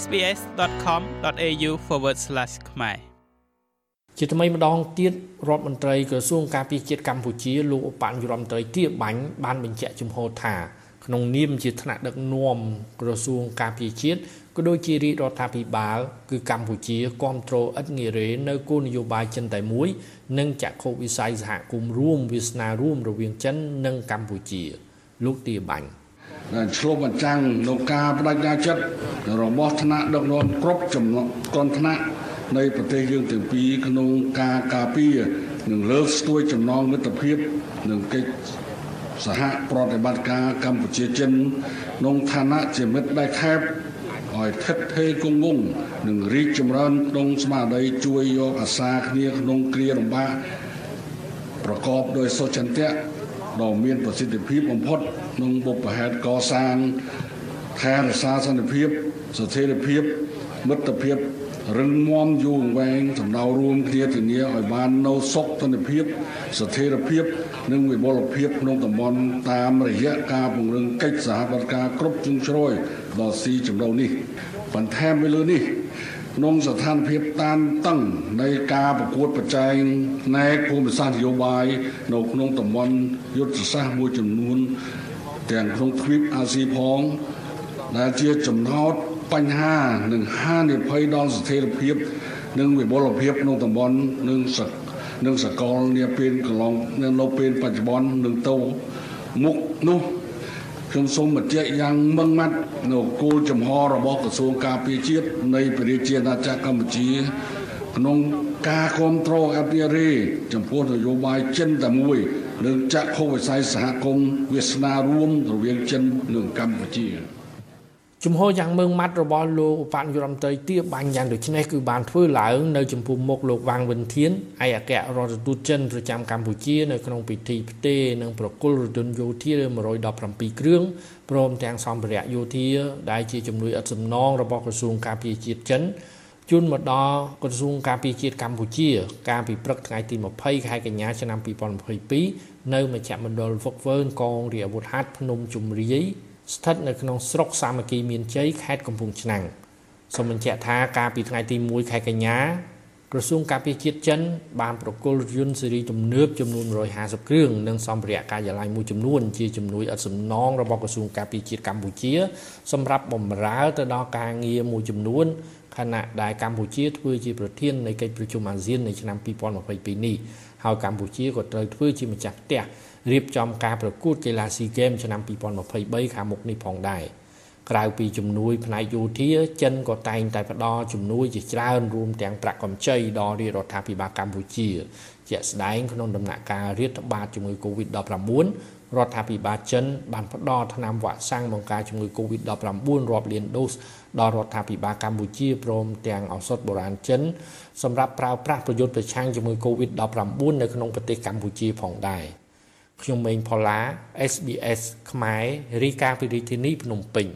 sbs.com.au/ ខ្មែរជាថ្មីម្ដងទៀតរដ្ឋមន្ត្រីក្រសួងការពារជាតិកម្ពុជាលោកឧបនាយករដ្ឋមន្ត្រីទាបាញ់បានបញ្ជាក់ជំហរថាក្នុងនាមជាថ្នាក់ដឹកនាំក្រសួងការពារជាតិក៏ដូចជារាជរដ្ឋាភិបាល គឺកម្ពុជាគ្រប់គ្រងឥតងាយរេនៅគោលនយោបាយចិនតែមួយ និងចក្ខុវិស័យសហគមន៍រួមវាសនារួមរវាងចិននិងកម្ពុជា លោកទាបាញ់ ដែលឆ្លុះបញ្ចាំងនៅការបដិញ្ញាចិត្តរបស់ថ្នាក់ដឹកនាំគ្រប់ចំណុចកនថ្នាក់នៃប្រទេសយើងទាំងពីរក្នុងការការពារនិងលើកស្ទួយចំណងមិត្តភាពនិងកិច្ចសហប្រតិបត្តិការកម្ពុជាចិនក្នុងឋានៈជាមិត្តដៃខែបឲ្យថិតថេរគង់វង្សនិងរីកចម្រើនក្នុងស្មារតីជួយយកអាសាគ្នាក្នុងគ្រាលំបាកប្រកបដោយសុចន្ទៈ ដ៏មានប្រសិទ្ធភាពបំផុតក្នុងបុព្វហេតុកសាងថែរក្សាសន្តិភាពស្ថិរភាពមិត្តភាពរឹងមាំយូរអង្វែងសម្ដៅរួមគ្នាធានាឲ្យបាននៅសុខសន្តិភាពស្ថិរភាព និងវិបុលភាពក្នុងតំបន់តាមរយៈការពង្រឹងកិច្ចសហប្រតិការគ្រប់ជ្រុងជ្រោយដល់ស៊ីចំណូលនេះបន្ថែមពីលើនេះ ក្នុងស្ថានភាពតានតឹងនៃការប្រកួតប្រជែងផ្នែកភូមិសាស្ត្រនយោបាយនៅក្នុងតំបន់យុទ្ធសាស្ត្រមួយចំនួនទាំងក្នុងទ្វីបអាស៊ីផងដែលជាចំណោទបញ្ហានិងហានិភ័យដល់ស្ថិរភាព និងវិបុលភាពក្នុងតំបន់និងសនិងសកលនាពេលកន្លងនៅពេលបច្ចុប្បន្ននឹងទៅមុខនោះ ខ្ញុំសូមបញ្ជាក់យ៉ាងម៉ឺងម៉ាត់នៅគោលចំហរបស់ក្រសួងការពារជាតិនៃប្រជាណាចក្រកម្ពុជា ក្នុងការគ្រប់គ្រងអភិរេចំពោះនយោបាយចិនតែមួយនិងចាក់ខុសវិស័យសហគមន៍វាសនារួមរវាងចិននិងកម្ពុជា ជំហរយ៉ាងមើងម៉ាត់របស់លោកឧបនាយករដ្ឋមន្ត្រីទាបាញ់យ៉ាងដូចនេះគឺបានធ្វើឡើងនៅចំពោះមុខលោកវ៉ាងវិនធានឯកអគ្គរដ្ឋទូតចិនប្រចាំកម្ពុជានៅក្នុងពិធីផ្ទេរនិងប្រគល់រថយន្តយោធា117គ្រឿងព្រមទាំងសម្ភារៈយោធាដែលជាជំនួយឥតសំណងរបស់ក្រសួងការពារជាតិចិនជូនមកដល់ក្រសួងការពារជាតិកម្ពុជា កាលពីព្រឹកថ្ងៃទី20ខែកញ្ញាឆ្នាំ2022នៅមជ្ឈមណ្ឌលវឹកវើនកងរាជអាវុធហត្ថភ្នំជំរាយ ស្ថិតនៅក្នុងស្រុកសាមគ្គីមានជ័យខេត្តកំពង់ឆ្នាំងសូមបញ្ជាក់ថាកាលពីថ្ងៃទី1ខែកញ្ញាក្រសួងការពារជាតិចិនបានប្រគល់រថយន្តស៊េរីទំនើបចំនួន150គ្រឿងនិងសម្ភារៈការិយាល័យមួយចំនួនជាជំនួយឥតសំណងរបស់ក្រសួងការពារជាតិកម្ពុជា សម្រាប់បម្រើទៅដល់ការងារមួយចំនួនខណៈដែលកម្ពុជាធ្វើជាប្រធាននៃកិច្ចប្រជុំអាស៊ាននៃឆ្នាំ2022នេះ ហើយកម្ពុជាក៏ត្រូវធ្វើជាម្ចាស់ផ្ទះរៀបចំការប្រកួតកីឡាស៊ីហ្គេមឆ្នាំ2023ខាងមុខនេះផងដែរ ក្រៅពីជំនួយផ្នែកយោធាចិនក៏តែងតែផ្ដល់ជំនួយជាច្រើនរួមទាំងប្រាក់កម្ចីដល់រាជរដ្ឋាភិបាលកម្ពុជា ជាក់ស្ដែងក្នុងដំណាក់កាលរាតត្បាតជំងឺ Covid-19 រដ្ឋាភិបាលចិនបានផ្ដល់ថ្នាំវ៉ាក់សាំងបង្ការជំងឺ Covid-19 រាប់លានដូសដល់រដ្ឋាភិបាលកម្ពុជាព្រមទាំងឱសថបុរាណចិនសម្រាប់ប្រើប្រាស់ប្រយុទ្ធប្រឆាំងជំងឺ Covid-19 នៅក្នុងប្រទេសកម្ពុជាផងដែរខ្ញុំម៉េងផល្លា SBS ខ្មែររីកាពីរាជធានីភ្នំពេញ